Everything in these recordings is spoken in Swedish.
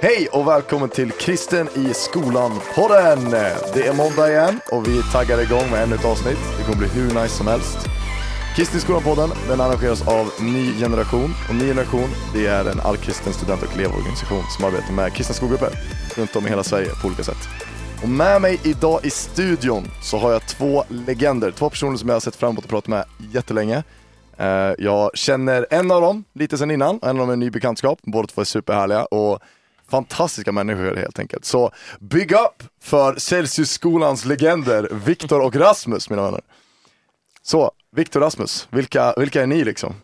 Hej och välkommen till Kristen i skolan-podden. Det är måndag igen och vi taggar igång med ännu ett avsnitt. Det kommer bli hur nice som helst. Kristen i skolan-podden den arrangeras av Ny Generation. Och Ny Generation det är en allkristen student och elevorganisation som arbetar med kristna skolgrupper runt om i hela Sverige på olika sätt. Och med mig idag i studion så har jag två legender, två personer som jag har sett fram emot att prata med jättelänge. Eh, jag känner en av dem lite sen innan, en av dem är en ny bekantskap. Båda två är superhärliga och fantastiska människor helt enkelt. Så big up för Celsiusskolans legender Viktor och Rasmus mina vänner. Så, Viktor och Rasmus, vilka, vilka är ni liksom?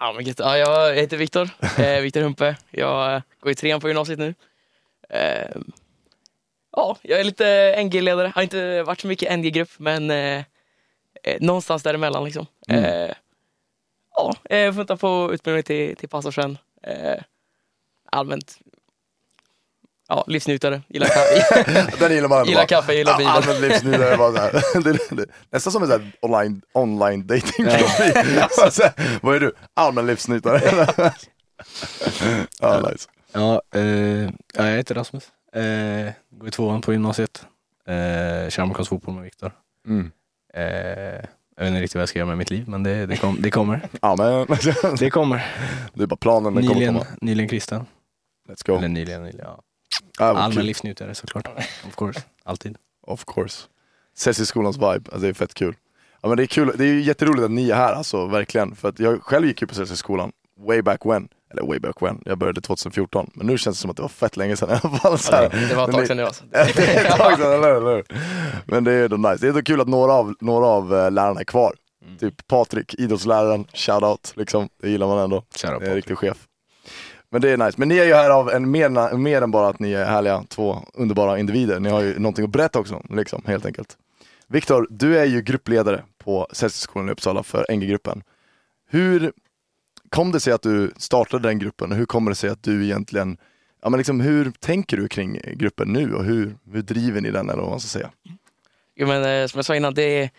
Ja, men gött. ja, jag heter Viktor, eh, Viktor Humpe. Jag eh, går i trean på gymnasiet nu. Eh, ja, jag är lite NG-ledare. Har inte varit så mycket NG-grupp, men eh, eh, någonstans däremellan liksom. Mm. Eh, ja, jag funtar på utbildning till, till pastor sen. Allmänt, ja, livsnjutare. Gillar kaffe, Den gillar man ändå gillar, kaffe gillar Ja, Bibeln. Allmänt livsnjutare, bara så här. det, det, det, nästan som en sån här online, online dating profil. Vad är du? Allmän livsnjutare. ja, nice. Ja, eh, ja, jag heter Rasmus. Eh, går i tvåan på gymnasiet. Eh, kör amerikansk fotboll med Viktor. Mm. Eh, jag vet inte riktigt vad jag ska göra med mitt liv, men det, det, kom, det kommer. Ja, men Det kommer. det är bara planen, den kommer Nyligen, komma. nyligen kristen. Let's go. Eller nyligen, nyligen ja. Vad Allmän kul. livsnjutare såklart. Of course, alltid. Of course. Ses i skolans vibe, alltså det är fett kul. Ja men det är kul, det är jätteroligt att ni är här alltså, verkligen. För att jag själv gick ju på Celsiusskolan way back when. Eller way back when, jag började 2014. Men nu känns det som att det var fett länge sedan i alla fall. Så här. Det var ett tag sedan nu alltså. det är ett tag sedan, eller? Men det är då nice. Det är så kul att några av, några av eh, lärarna är kvar. Typ Patrik, idrottsläraren, shoutout liksom. Det gillar man ändå. Shoutout, Det är en riktig chef. Men det är nice. Men ni är ju här av en mer, mer än bara att ni är härliga, två underbara individer. Ni har ju någonting att berätta också, liksom, helt enkelt. Viktor, du är ju gruppledare på Celsiusskolan i Uppsala för NG-gruppen. Hur kom det sig att du startade den gruppen och hur kommer det sig att du egentligen, ja men liksom hur tänker du kring gruppen nu och hur, hur driver ni den eller vad man ska säga? Jo, men, eh, som jag sa innan, det är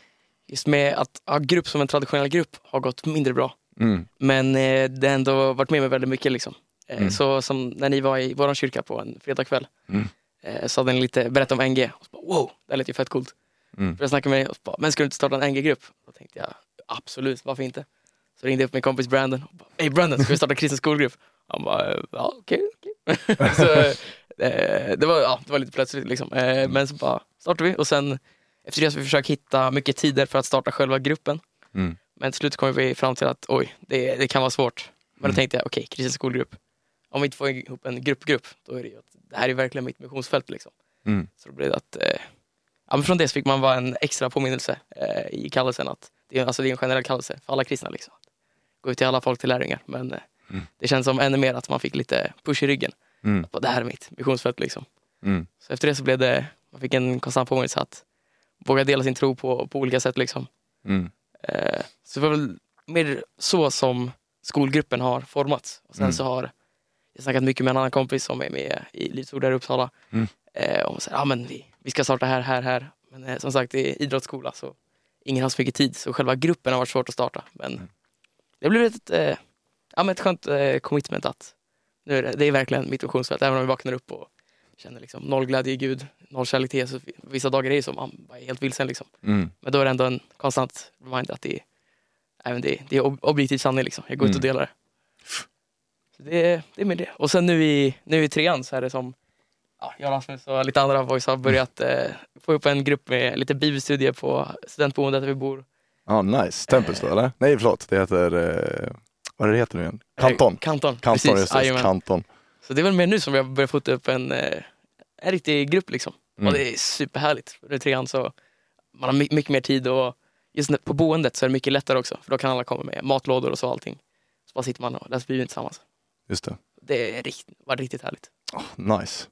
just med att ha grupp som en traditionell grupp har gått mindre bra. Mm. Men eh, det har ändå varit med mig väldigt mycket. Liksom. Eh, Mm. Så som när ni var i vår kyrka på en fredagkväll Mm. eh, så hade ni lite berättat om NG. Och så bara, wow, det lät ju fett coolt. Mm. Så jag snackade med mig och så bara, men ska du inte starta en NG-grupp? Då tänkte jag, absolut, varför inte? Så ringde jag upp min kompis Brandon. och bara, Hej Brandon, ska vi starta en kristen skolgrupp? Han bara, ja okej. okej." så, eh, det, var, ja, det var lite plötsligt liksom. Eh, men så bara startade vi och sen efter det så vi försökt hitta mycket tider för att starta själva gruppen. Mm. Men till slut kom vi fram till att oj, det, det kan vara svårt. Men Mm. då tänkte jag, okej, kristen skolgrupp. Om vi inte får ihop en gruppgrupp, då är det ju att det här är verkligen mitt missionsfält. Liksom. Mm. Så då blev det att, eh, ja, men från det så fick man vara en extra påminnelse eh, i kallelsen att det är, alltså, det är en generell kallelse för alla kristna. Liksom. Gå ut till alla folk till lärjungar. Men eh, Mm. det känns som ännu mer att man fick lite push i ryggen. Mm. Att, det här är mitt missionsfält. Liksom. Mm. Så efter det så blev det, man fick en konstant påminnelse att våga dela sin tro på, på olika sätt. Liksom. Mm. Eh, så det var väl mer så som skolgruppen har formats. Och sen Mm. så har jag snackat mycket med en annan kompis som är med i Livsord där i Uppsala. Mm. Eh, och säger, ja men vi, vi ska starta här, här, här. Men eh, som sagt, det är idrottsskola så ingen har så mycket tid. Så själva gruppen har varit svårt att starta. Men Mm. det blev ett, eh, ja, men ett skönt eh, commitment att nu är det, det är verkligen mitt visionsfält. Även om vi vaknar upp och känner liksom noll glädje i Gud, noll kärlek till Jesus. Vissa dagar är det så, man är helt vilsen liksom. Mm. Men då är det ändå en konstant reminder att det är, även det, det är ob- objektiv sanning. Liksom. Jag går ut och Mm. delar det. Det, är- det är med det. Och sen nu i, nu i trean så är det som ja, jag, Rasmus och lite andra boys har börjat eh, få upp en grupp med lite bibelstudier på studentboendet där vi bor. Ja, nice. Tempus då eller? Nej förlåt, det heter, eh, vad är det heter nu igen? Kanton. Eh, Kanton, Kanton, precis. just. Jajamän. Kanton. Så det är väl mer nu som vi har börjat få upp en, eh, en riktig grupp liksom. Mm. Och det är superhärligt. För i trean så man har my- mycket mer tid och just på boendet så är det mycket lättare också. För då kan alla komma med matlådor och så allting. Så bara sitter man och läser Bibeln tillsammans. Just det. Det rikt, var riktigt härligt. Nice.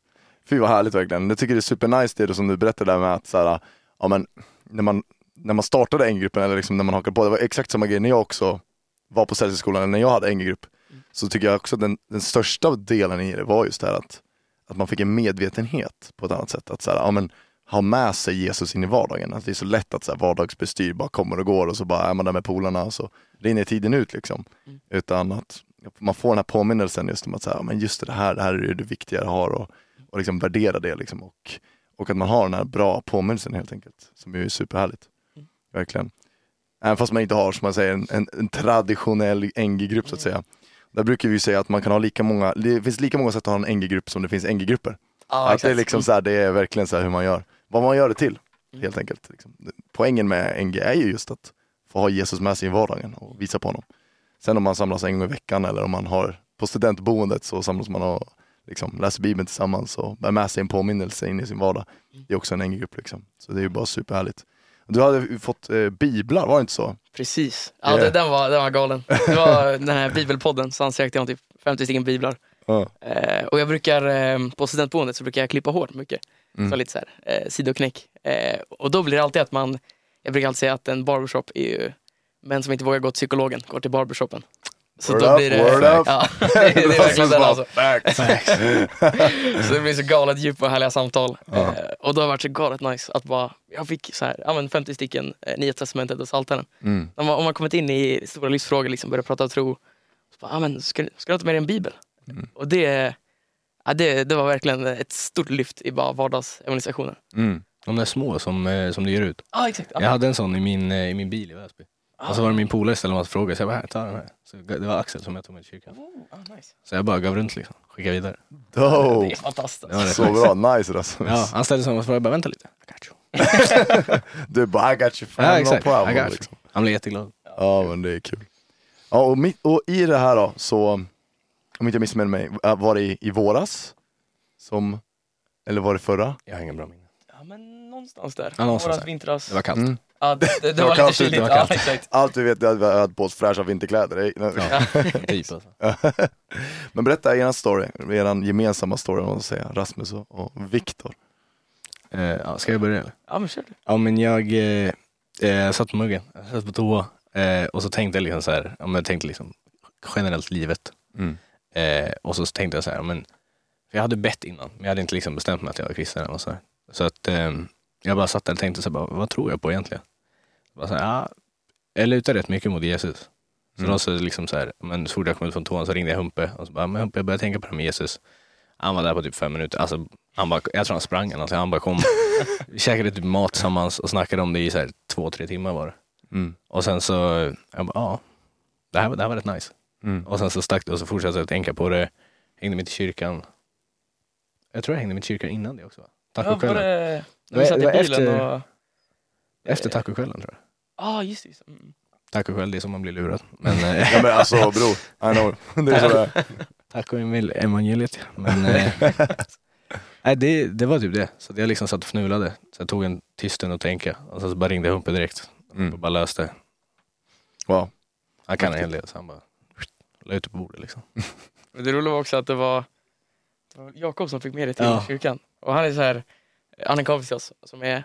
Fy vad härligt verkligen. Jag tycker det är supernice det som du berättade där med att så här, ja, men, när, man, när man startade NG-gruppen eller liksom när man hakade på, det var exakt samma grej när jag också var på eller när jag hade NG-grupp. Så tycker jag också att den, den största delen i det var just det här att, att man fick en medvetenhet på ett annat sätt. Att så här, ja, men, ha med sig Jesus in i vardagen. Att det är så lätt att så här, vardagsbestyr bara kommer och går och så bara är man där med polarna och så rinner tiden ut liksom. Mm. Utan att man får den här påminnelsen just om att så här, men just det här, det här är det viktiga jag har och, och liksom värdera det liksom och, och att man har den här bra påminnelsen helt enkelt, som är superhärligt. Mm. Verkligen. Även fast man inte har, som man säger, en, en, en traditionell NG-grupp så att säga. Där brukar vi ju säga att man kan ha lika många, det finns lika många sätt att ha en NG-grupp som det finns NG-grupper. Ja, att det är liksom så här, det är verkligen så här hur man gör, vad man gör det till Mm. helt enkelt. Liksom. Poängen med NG är ju just att få ha Jesus med sig i vardagen och visa på honom. Sen om man samlas en gång i veckan eller om man har på studentboendet så samlas man och liksom läser bibeln tillsammans och bär med sig en påminnelse in i sin vardag. Det är också en NG-grupp liksom. Så det är ju bara superhärligt. Du hade fått eh, biblar, var det inte så? Precis. Ja, Yeah. det, den, var, den var galen. Det var den här bibelpodden, så ansökte jag om typ 50 stycken biblar. Ja. Eh, och jag brukar, eh, på studentboendet så brukar jag klippa hår mycket. Mm. Så lite så här, eh, sidoknäck. Eh, och då blir det alltid att man, jag brukar alltid säga att en barbershop är ju män som inte vågar gå till psykologen, går till barbershopen. Så Word då up, blir det, word up. Ja, det, är- det är verkligen den alltså. Så det blir så galet djupa och härliga samtal. Ja. Eh, och då har det varit så galet nice att bara, jag fick så här, ja, men 50 stycken eh, Nya Testamentet och Psaltaren. Mm. Om man, om man kommit in i stora livsfrågor, liksom, börjar prata tro, så bara, ah, men, ska, ska du inte med dig en bibel? Mm. Och det, ja, det, det var verkligen ett stort lyft i bara vardagsevangelisationen. Mm. De där små som, eh, som du ger ut. Ja, exakt. Jag hade en sån i min, eh, i min bil i Väsby. Och så var det min polare ställde en massa frågor, så jag bara, här, ta den här. Så det var Axel som jag tog med till kyrkan. Oh, nice. Så jag bara gav runt liksom, skickade vidare. Det Dope. är fantastiskt. Det Så bra, nice Rasmus. Ja, han ställde samma fråga, jag bara, vänta lite. I got you. Du bara, I got you Ja, no exakt. problem. I got you. Liksom. Han blev jätteglad. Ja men det är kul. Ja och, mitt, och i det här då, så, om inte jag missminner mig, var det i, i våras? Som, eller var det förra? Jag har ingen bra minne. Ja, men någonstans där. Ja, någonstans Våras, där. vintras. Det var kallt. Mm. Ja, det, det, det, var var, kallt lite kyligt. Ja, exakt. Allt vi vet är att vi hade på oss fräscha vinterkläder. Ja. typ alltså. Men berätta er story, er gemensamma story om man Rasmus och, och Viktor. Eh, ja, ska jag börja eller? ja, men kör du. Ja men jag eh, eh, satt på muggen, jag satt på toa eh, och så tänkte jag liksom så här, ja, men jag tänkte liksom generellt livet. Mm. Eh, och så tänkte jag så här, men, för jag hade bett innan, men jag hade inte liksom bestämt mig att jag var kristen eller så här. Så att eh, jag bara satt där och tänkte så bara, vad tror jag på egentligen? Bara så här, ja, jag lutar rätt mycket mot Jesus. Så Mm. så liksom så här, men så fort jag kom ut från toan så ringde jag Humpe och så bara, men Humpe jag började tänka på det här med Jesus. Han var där på typ fem minuter, alltså, han bara, jag tror han sprang eller något, han bara kom. Käkade typ mat tillsammans och snackade om det i så här, två, tre timmar var det. Mm. Och sen så, jag bara, ja, det här, det här var rätt nice. Mm. Och sen så stack det och så fortsatte jag tänka på det. Hängde mig till kyrkan. Jag tror jag hängde mig till kyrkan innan det också. va? Ja, det, Det när vi satt i det bilen efter- och... Efter tacokvällen tror jag. Ja, ah, just det. Det. Mm. Tacokväll, det är som man blir lurad. Men eh, Ja men alltså bror, I know. Det är så det är. taco evangeliet. Men eh, nej, det, det var typ det. Så jag liksom satt och fnulade. Så jag tog en tyst stund att tänka. Och sen så bara ringde Humpe direkt. Och Mm. bara löste. Wow. Han kan en hel del så han bara la ut det på bordet liksom. Men det roliga var också att det var, det var Jakob som fick med dig till Ja. kyrkan. Och han är så här, han är kompis till oss som är,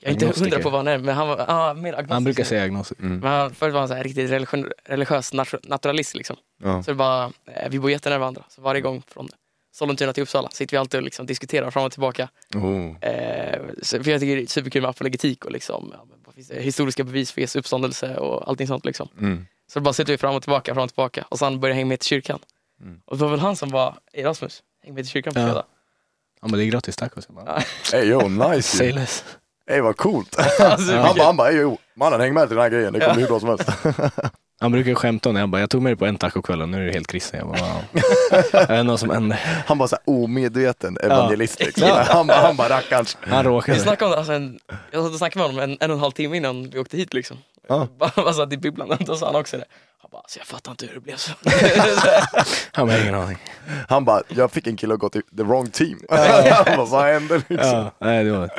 jag är inte hundra på vad han är, men han var ah, mer agnostisk. Han brukar säga agnostik. Mm. Men han, först var han så här riktigt religion, religiös nat- naturalist liksom. Ja. Så det bara, eh, vi bor jättenära varandra. Så varje gång från Sollentuna till Uppsala sitter vi alltid och liksom diskuterar fram och tillbaka. Oh. Eh, så, för jag tycker det är superkul med apologetik och liksom, vad finns det, historiska bevis för Jesu uppståndelse och allting sånt. Liksom. Mm. Så bara sitter vi fram och tillbaka, fram och tillbaka. Och sen började jag hänga med till kyrkan. Mm. Och det var väl han som var Erasmus, häng med till kyrkan på Ja. Han bara, det är gratis tacos. Jag bara, Ey yo, nice Say ju. less. Ey vad coolt. Alltså, Han bara, han bara, ey yo, mannen häng med till den här grejen, det kommer hur bra som helst. Han brukar skämta om det. Han bara, jag tog med dig på en tacokväll och nu är du helt kristen. Jag bara, wow. Jag vet inte vad som hände. Han bara såhär omedveten evangelist liksom. Han, bara- han bara rackarns. Han Vi råkade. snackade om det, alltså en, jag satt och snackade med honom en, en och en halv timme innan vi åkte hit liksom. Ja. Bara, satt i bibblan, då sa han också det. Han bara, alltså, jag fattar inte hur det blev så. Han bara, ingen aning. Han bara, jag fick en kille att gå till the wrong team. Han bara, vad hände liksom? Ja, nej, det var...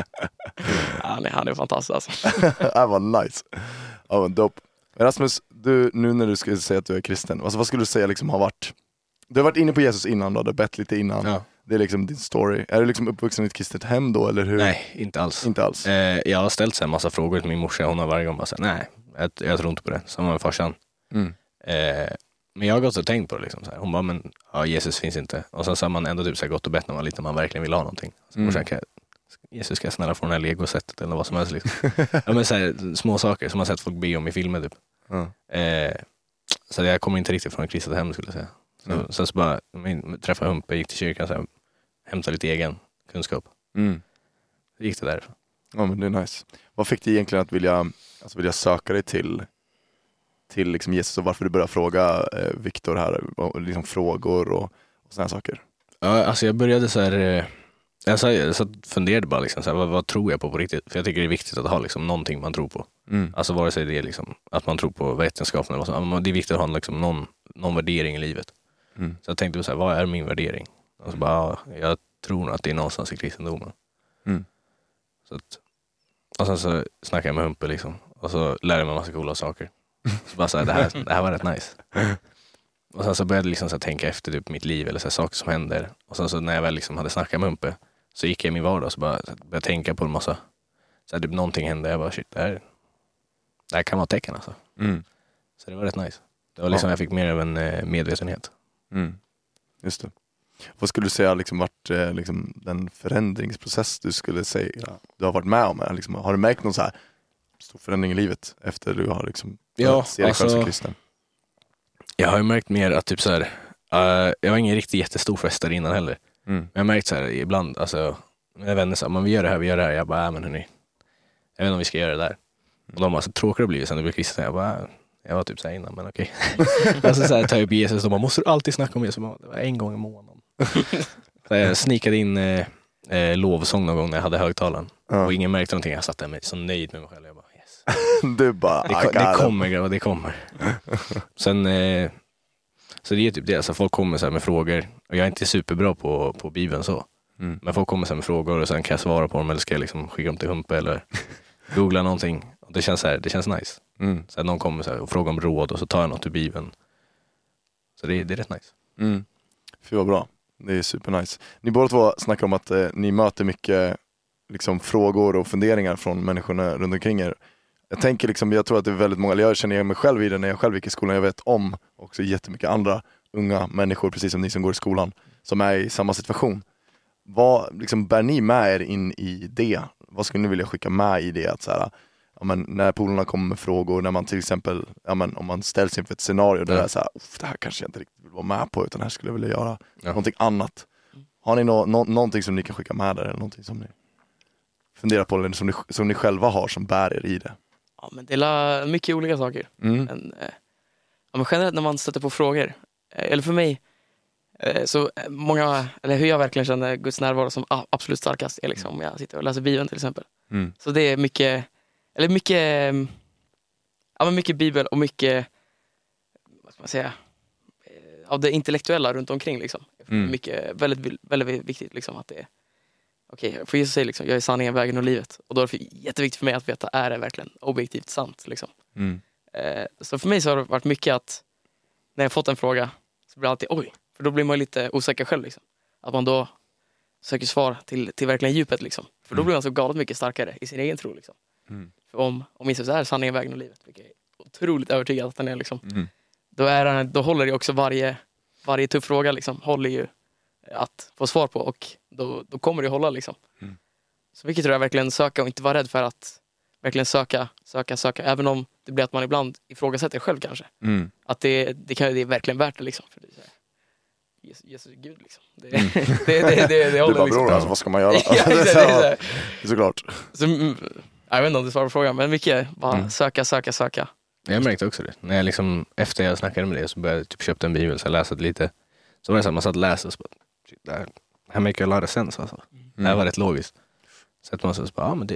han, är, han är fantastisk alltså. Det var nice. Ja men dope. Rasmus, du, nu när du skulle säga att du är kristen, alltså, vad skulle du säga liksom har varit Du har varit inne på Jesus innan du har bett lite innan. Ja. Det är liksom din story. Är du liksom uppvuxen i ett kristet hem då eller hur? Nej, inte alls. Inte alls? Eh, jag har ställt så här massa frågor till min morsa. Hon har varje gång bara sagt nej, jag, jag tror inte på det. Samma med farsan. Mm. Eh, men jag har gått och tänkt på det. Liksom, så här. Hon bara, men ja, Jesus finns inte. Och sen så har man ändå typ så här gått och bett när man var liten, man verkligen vill ha någonting. Så Mm. kan jag, Jesus ska jag snälla få det här legosättet eller vad som helst. Liksom. ja, men så här, små saker som man sett folk be om i filmer. Typ. Ja. Eh, så jag kommer inte riktigt från ett kristet hem skulle jag säga. Så, Mm. Sen så bara, min, träffade Humpe, gick till kyrkan, så här, hämtade lite egen kunskap. Mm. Så gick det där. Ja men det är nice. Vad fick dig egentligen att vilja, alltså vilja söka dig till, till liksom Jesus och varför du började fråga eh, Viktor här, och liksom frågor och, och sådana saker? Ja, alltså jag började så här, eh, jag, så, jag funderade bara liksom, så här, vad, vad tror jag på på riktigt? För jag tycker det är viktigt att ha liksom, någonting man tror på. Mm. Alltså vare sig det är liksom, att man tror på vetenskapen eller vad som, det är viktigt att ha liksom, någon, någon värdering i livet. Mm. Så jag tänkte så här, vad är min värdering? Och så bara, ja, jag tror nog att det är någonstans i kristendomen. Mm. Så att, och sen så snackade jag med Humpe liksom, och så lärde jag mig massa coola saker. Så bara så här, det, här, det här var rätt nice. Och sen så började jag liksom så här, tänka efter typ mitt liv eller så här, saker som händer. Och sen så när jag väl liksom hade snackat med Humpe så gick jag i min vardag och så bara så började tänka på en massa, så här, typ någonting hände, jag bara shit, det här, det här kan vara tecken alltså. Mm. Så det var rätt nice. Det var liksom, Ja. jag fick mer av en eh, medvetenhet. Mm. Just det. Vad skulle du säga liksom varit eh, liksom, den förändringsprocess du skulle säga du har varit med om? Liksom, har du märkt någon så här stor förändring i livet efter du har liksom Ja, se dig själv som alltså- kristen? Jag har ju märkt mer att typ så här, eh, jag var ingen riktigt jättestor festare innan heller. Mm. Men jag har märkt så här ibland, alltså mina vänner sa, men vi gör det här, vi gör det här. Jag bara, äh, men hörni, jag vet inte om vi ska göra det där. Och de bara, så tråkigt det blir sen du blir kristen. Jag bara, äh, jag var typ så här innan, men okej. alltså så här, tar jag upp Jesus, de bara, måste du alltid snacka om Jesus? Bara, Det var en gång i månaden. så jag sneakade in eh, eh, lovsång någon gång när jag hade högtalaren. Ja. Och ingen märkte någonting. Jag satt där med, så nöjd med mig själv. Jag bara. Du bara, Det, ko- det kommer grabbar, det kommer. Sen, eh, så det är typ det, alltså folk kommer så här med frågor och jag är inte superbra på, på bibeln så. Mm. Men folk kommer så med frågor och sen kan jag svara på dem eller ska jag liksom skicka dem till Humpe eller googla någonting. Och det känns så här, det känns nice. Mm. Så någon kommer så och frågar om råd och så tar jag något ur bibeln. Så det, det är rätt nice. Mm. Fy vad bra. Det är supernice. Ni båda två snackar om att eh, ni möter mycket liksom, frågor och funderingar från människorna runt omkring er. Jag tänker liksom, jag tror att det är väldigt många, eller jag känner igen mig själv i det när jag själv gick i skolan. Jag vet om också jättemycket andra unga människor, precis som ni som går i skolan, som är i samma situation. Vad liksom, bär ni med er in i det? Vad skulle ni vilja skicka med i det? Att, så här, ja, men, när polarna kommer med frågor, när man till exempel, ja, men, om man ställs inför ett scenario där Ja. det är så här, "Uff, det här kanske jag inte riktigt vill vara med på, utan det här skulle jag vilja göra Ja. någonting annat. Har ni nå nå någonting som ni kan skicka med där, eller någonting som ni funderar på, eller som ni, som ni själva har som bär er i det? Ja, men det är mycket olika saker. Mm. Men, eh, ja, men generellt när man stöter på frågor, eh, eller för mig, eh, så många, eller hur jag verkligen känner Guds närvaro som absolut starkast är liksom om jag sitter och läser Bibeln till exempel. Mm. Så det är mycket, eller mycket, ja men mycket Bibel och mycket, vad ska man säga, av det intellektuella runt omkring liksom. Mm. Mycket, väldigt, väldigt viktigt liksom att det Okej, för Jesus säger liksom, jag är sanningen, vägen och livet. Och då är det jätteviktigt för mig att veta, är det verkligen objektivt sant? Liksom. Mm. Eh, så för mig så har det varit mycket att när jag fått en fråga så blir det alltid oj, för då blir man lite osäker själv. Liksom. Att man då söker svar till, till verkligen djupet. Liksom. För då Mm. blir man så galet mycket starkare i sin egen tro. Liksom. Mm. För om, om Jesus är sanningen, vägen och livet, vilket jag är otroligt övertygad att han är, liksom, Mm. då, är han, då håller det också varje, varje tuff fråga liksom, håller ju att få svar på och då, då kommer det hålla. Liksom. Mm. Så mycket tror jag verkligen söka och inte vara rädd för att verkligen söka, söka, söka. Även om det blir att man ibland ifrågasätter själv kanske. Mm. Att det, det, kan, det är verkligen värt det. Liksom. För det Jesus, Jesus Gud liksom. Det, Mm. det, det, det, det, Du håller bara, liksom. bror alltså, vad ska man göra? Ja, exakt, det är så här. Såklart. Så, mm, jag vet inte om det svarar på frågan, men mycket bara Mm. söka, söka, söka. Jag märkte också det. När jag liksom, efter jag snackade med dig så började jag typ köpa en bibel så jag läste lite. Så var det så här, man satt och läste och så bara, shit, det här, det här make a lot of sense alltså. Det här var rätt logiskt. Så att man så bara, ja men det,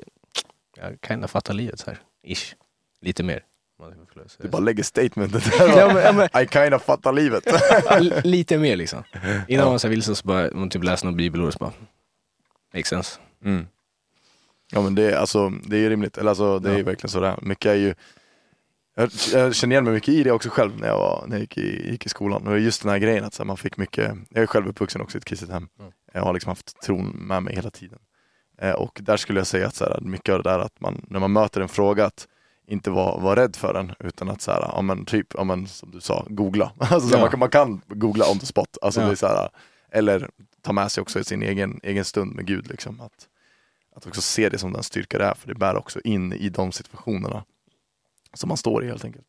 jag kan fatta livet så här, ish. Lite mer. Du bara lägger statementet där. Ja, men- ja, men- I kinda fattar livet. Lite mer liksom. Innan man så vilse så bara, man typ läste något bibelord och så bara, makes sense. Mm. Ja men det, är- alltså, det är ju rimligt, eller alltså, det är ju Ja. verkligen sådär. Mycket är ju jag, jag känner igen mig mycket i det också själv när jag, var, när jag gick, i, gick i skolan. Och just den här grejen att här, man fick mycket, jag är själv uppvuxen också i ett kristet hem. Mm. Jag har liksom haft tron med mig hela tiden. Eh, och där skulle jag säga att så här, mycket av det där att man, när man möter en fråga, att inte vara var rädd för den, utan att så här, ja, men typ, ja, men, som du sa, googla. Alltså, Ja. man, kan, man kan googla on the spot. Alltså, Ja. det är så här, eller ta med sig också sin egen, egen stund med Gud. Liksom, att, att också se det som den styrka det är, för det bär också in i de situationerna som man står i helt enkelt.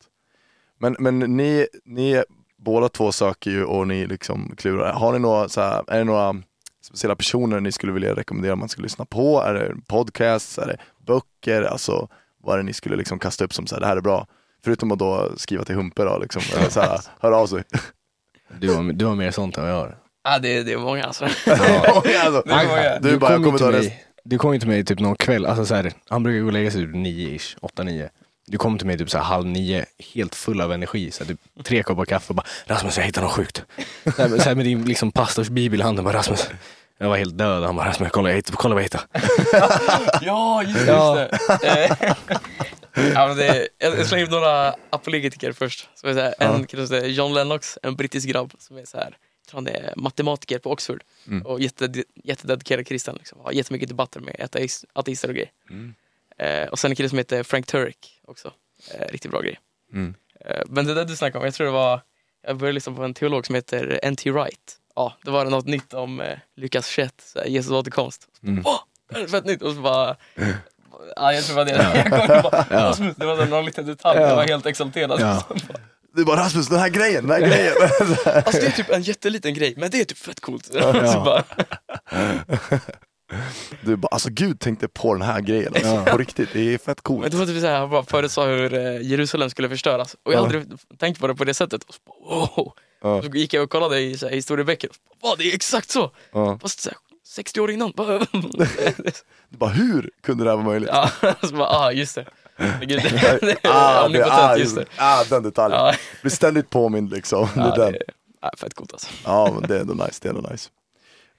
Men, men ni, ni båda två söker ju och ni liksom klurar. Har ni några, så här, är det några speciella personer ni skulle vilja rekommendera att man ska lyssna på? Är det podcasts? Är det böcker? Alltså vad är det ni skulle liksom kasta upp som så här, det här är bra? Förutom att då skriva till Humpe då, liksom, eller så här, höra av sig. Du har, du har mer sånt än vad jag har. Ja, det, det är många alltså. Ja. alltså, Det är många. du bara, jag kom kommer ju ta mig, du kom ju till mig typ någon kväll, alltså så här, han brukar gå och lägga sig typ nio-ish, åtta, nio. Du kom till mig typ så här halv nio, helt full av energi, så här, typ tre koppar kaffe och bara Rasmus jag hittade något sjukt. Så här, så här med din liksom pastors bibel i handen, bara Rasmus. Jag var helt död, han bara Rasmus kolla, jag hittade, kolla vad jag hittade. Ja, just det. Ja. Just det. Ja, men det jag jag slänger några apologetiker först. Så är så här, en heter John Lennox, en brittisk grabb som är så här, han är matematiker på Oxford Mm. och jätte, jättededikerad kristen. Liksom. Har jättemycket debatter med ateist, ateister och grejer. Mm. Eh, och sen en kille som heter Frank Turek också. Eh, riktigt bra grej. Mm. Eh, men det där du snackade om, jag tror det var, jag började lyssna på en teolog som heter N.T. Wright. Ja, det var något nytt om eh, Lukas 21, så här, Jesus återkomst. Mm. Åh, det här är fett nytt! Och så bara, ja, jag tror det var det. Jag bara, Ja. Det var någon liten detalj, Ja. jag var helt exalterad. Ja. Du bara Rasmus, den här grejen, den här grejen. Alltså det är typ en jätteliten grej, men det är typ fett coolt. Så bara, Du bara, alltså Gud tänkte på den här grejen. Alltså, Ja. På riktigt, det är fett men coolt. det var typ såhär, han bara förutsade hur eh, Jerusalem skulle förstöras. Och jag har Ja. aldrig tänkt på det på det sättet. Och så bara, wow. Ja. Så gick jag och kollade i så här, historieböcker. Och så bara, "Va, det är exakt så! Ja. Fast så här, 60 år innan. Bara, Du bara, hur kunde det här vara möjligt? ja, så bara, ah just det. Gud, det, det ah, det, ah, just det. ah, den detaljen. Ja, Blir ständigt påmind liksom. det ja, är den. det är fett coolt alltså. Ja, men det är ändå nice. Det är ändå nice.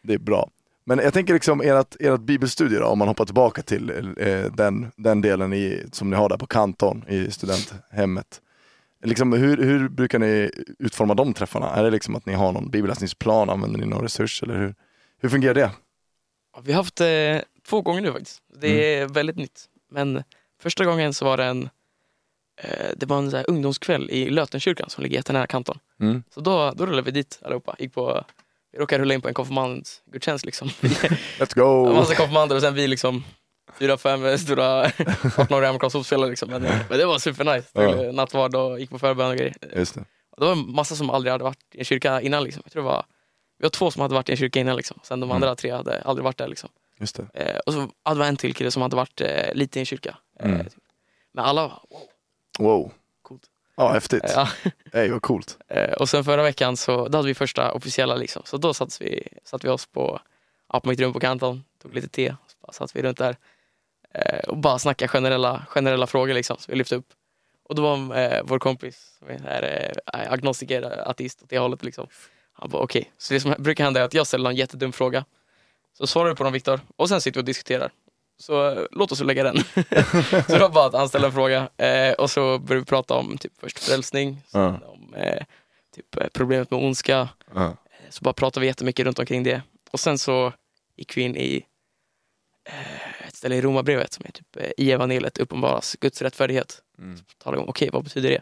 Det är bra. Men jag tänker liksom ert, ert bibelstudie då, om man hoppar tillbaka till eh, den, den delen i, som ni har där på Kanton i studenthemmet. Liksom, hur, hur brukar ni utforma de träffarna? Är det liksom att ni har någon bibelläsningsplan, använder ni någon resurs eller hur, hur fungerar det? Vi har haft det två gånger nu faktiskt. Det är väldigt nytt. Men första gången så var det en, eh, det var en så ungdomskväll i Lötenkyrkan som ligger jättenära Kanton. Mm. Så då, då rullade vi dit allihopa. Gick på, vi råkade rulla in på en konfirmandgudstjänst liksom. Let's go! En massa konfirmander och sen vi liksom fyra, fem stora 18-åriga amerikanska fotbollsspelare liksom. Men, men det var supernice. Ja. Nattvard och gick på förbön och grejer. Just det. Och det var en massa som aldrig hade varit i en kyrka innan. Liksom. Jag tror det var, vi var två som hade varit i en kyrka innan. Liksom. Sen de Mm. andra tre hade aldrig varit där. Liksom. Just det. Eh, och så hade vi en till kille som hade varit eh, lite i en kyrka. Eh, Mm. typ. Men alla wow, Wow. Ja, häftigt. Ja. Ey, vad coolt. Eh, och sen förra veckan så då hade vi första officiella. Liksom. Så då satt vi, satt vi oss på, ja, på mitt rum på Kanton, tog lite te. Så bara satt vi runt där eh, och bara snackade generella, generella frågor. Liksom, så vi lyfte upp. Och då var eh, vår kompis, som är eh, agnostiker, ateist åt det hållet. Liksom. Han bara okej, så det som brukar hända är att jag ställer en jättedum fråga. Så svarar du på den Viktor och sen sitter vi och diskuterar. Så låt oss lägga den. så det var bara att han ställde en fråga eh, och så började vi prata om typ först frälsning, sen om eh, typ, eh, problemet med ondska. Eh, Så bara pratade vi jättemycket runt omkring det. Och sen så gick vi in i eh, ett ställe i Romarbrevet som är typ eh, i evangeliet uppenbaras Guds rättfärdighet. Mm. Talar om, okej vad betyder det?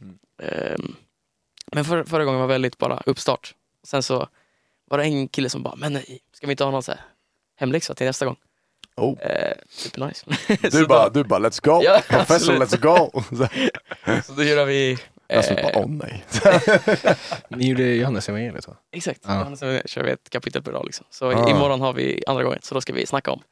Mm. Ehm, men för, förra gången var väldigt bara uppstart. Sen så var det en kille som bara, men nej, ska vi inte ha någon så här hemläxa till nästa gång? Oh. Eh, supernice. Du Så bara, då- du bara, let's go! Ja, Professor, let's go! Så- då gör vi... Eh, bara, åh nej. Ni gjorde Johannes evangeliet va? Exakt, Ja. ja. så kör vi ett kapitel per dag. Liksom. Så Ah. imorgon har vi andra gången, så då ska vi snacka om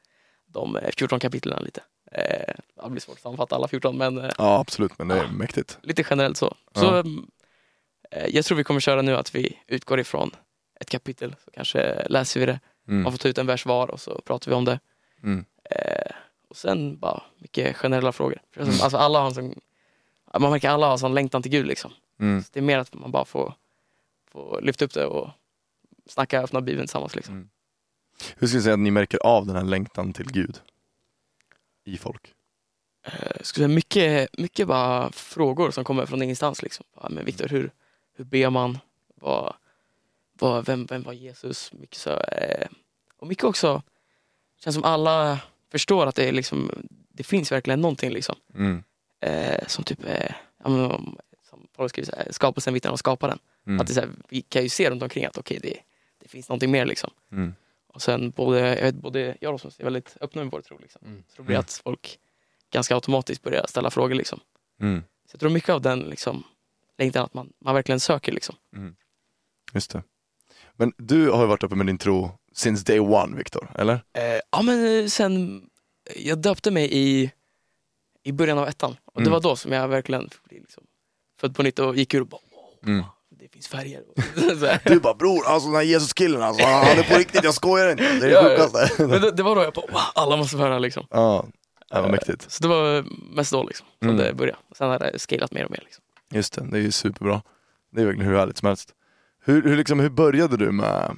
de eh, 14 kapitlen lite. Eh, det blir svårt att sammanfatta alla 14, men eh, Ja, absolut, men det är Ja. mäktigt. lite generellt så. Så eh, jag tror vi kommer köra nu att vi utgår ifrån ett kapitel, så kanske läser vi det. Mm. Man får ta ut en vers var och så pratar vi om det. Mm. Eh, och sen bara mycket generella frågor. Mm. alltså, alla har en sån, man märker alla har en sån längtan till Gud. Liksom. Mm. Så det är mer att man bara får, får lyfta upp det och snacka öppna Bibeln tillsammans. Liksom. Mm. Hur skulle du säga att ni märker av den här längtan till Gud? I folk? Eh, skulle säga mycket, mycket bara frågor som kommer från ingenstans. Liksom. Men Viktor, hur, hur ber man? Vad, vad, vem, vem var Jesus? Mycket så, eh, och mycket också, känns som alla förstår att det, är liksom, det finns verkligen någonting. Liksom. Mm. Eh, som typ, eh, som Paulus skriver, här, skapelsen vittnar om skaparen. Mm. Att det, så här, vi kan ju se runt omkring att okej, det, det finns någonting mer. Liksom. Mm. Och sen både jag, vet, både jag och Rasmus är väldigt öppna med vår tro. Liksom. Mm. Så det blir att folk ganska automatiskt börjar ställa frågor. Liksom. Mm. Så jag tror mycket av den liksom, längtan att man, man verkligen söker liksom. Just det. Men du har ju varit uppe med din tro since day one, Viktor, eller? Eh, ja men eh, sen, jag döpte mig i, i början av ettan och det Mm. var då som jag verkligen liksom född på nytt och gick ur och bara wow, Mm. det finns färger. Du bara bror, alltså den här Jesus-killen alltså, han är på riktigt, jag skojar inte. Det är det Ja. Men det, det var då jag bara wow, alla måste få höra liksom. Ja, det var Eh, mäktigt. Så det var mest då liksom, som Mm. det började. Sen har det scalat mer och mer. Liksom. Just det, det är ju superbra. Det är verkligen hur härligt som helst. Hur, hur, liksom, hur började du med,